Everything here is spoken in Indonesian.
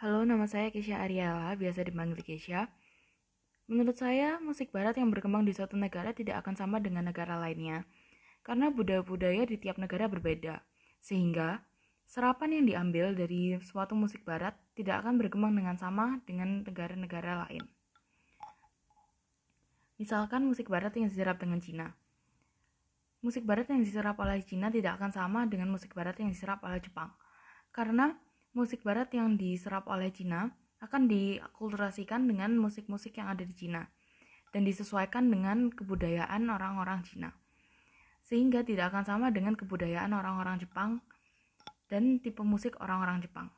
Halo, nama saya Kesha Ariela, biasa dipanggil Kesha. Menurut saya, musik barat yang berkembang di suatu negara tidak akan sama dengan negara lainnya, karena budaya-budaya di tiap negara berbeda. Sehingga, serapan yang diambil dari suatu musik barat tidak akan berkembang dengan sama dengan negara-negara lain. Misalkan musik barat yang diserap dengan Cina. Musik barat yang diserap oleh Cina tidak akan sama dengan musik barat yang diserap oleh Jepang. Karena musik barat yang diserap oleh Cina akan diakulturasikan dengan musik-musik yang ada di Cina dan disesuaikan dengan kebudayaan orang-orang Cina. Sehingga tidak akan sama dengan kebudayaan orang-orang Jepang dan tipe musik orang-orang Jepang.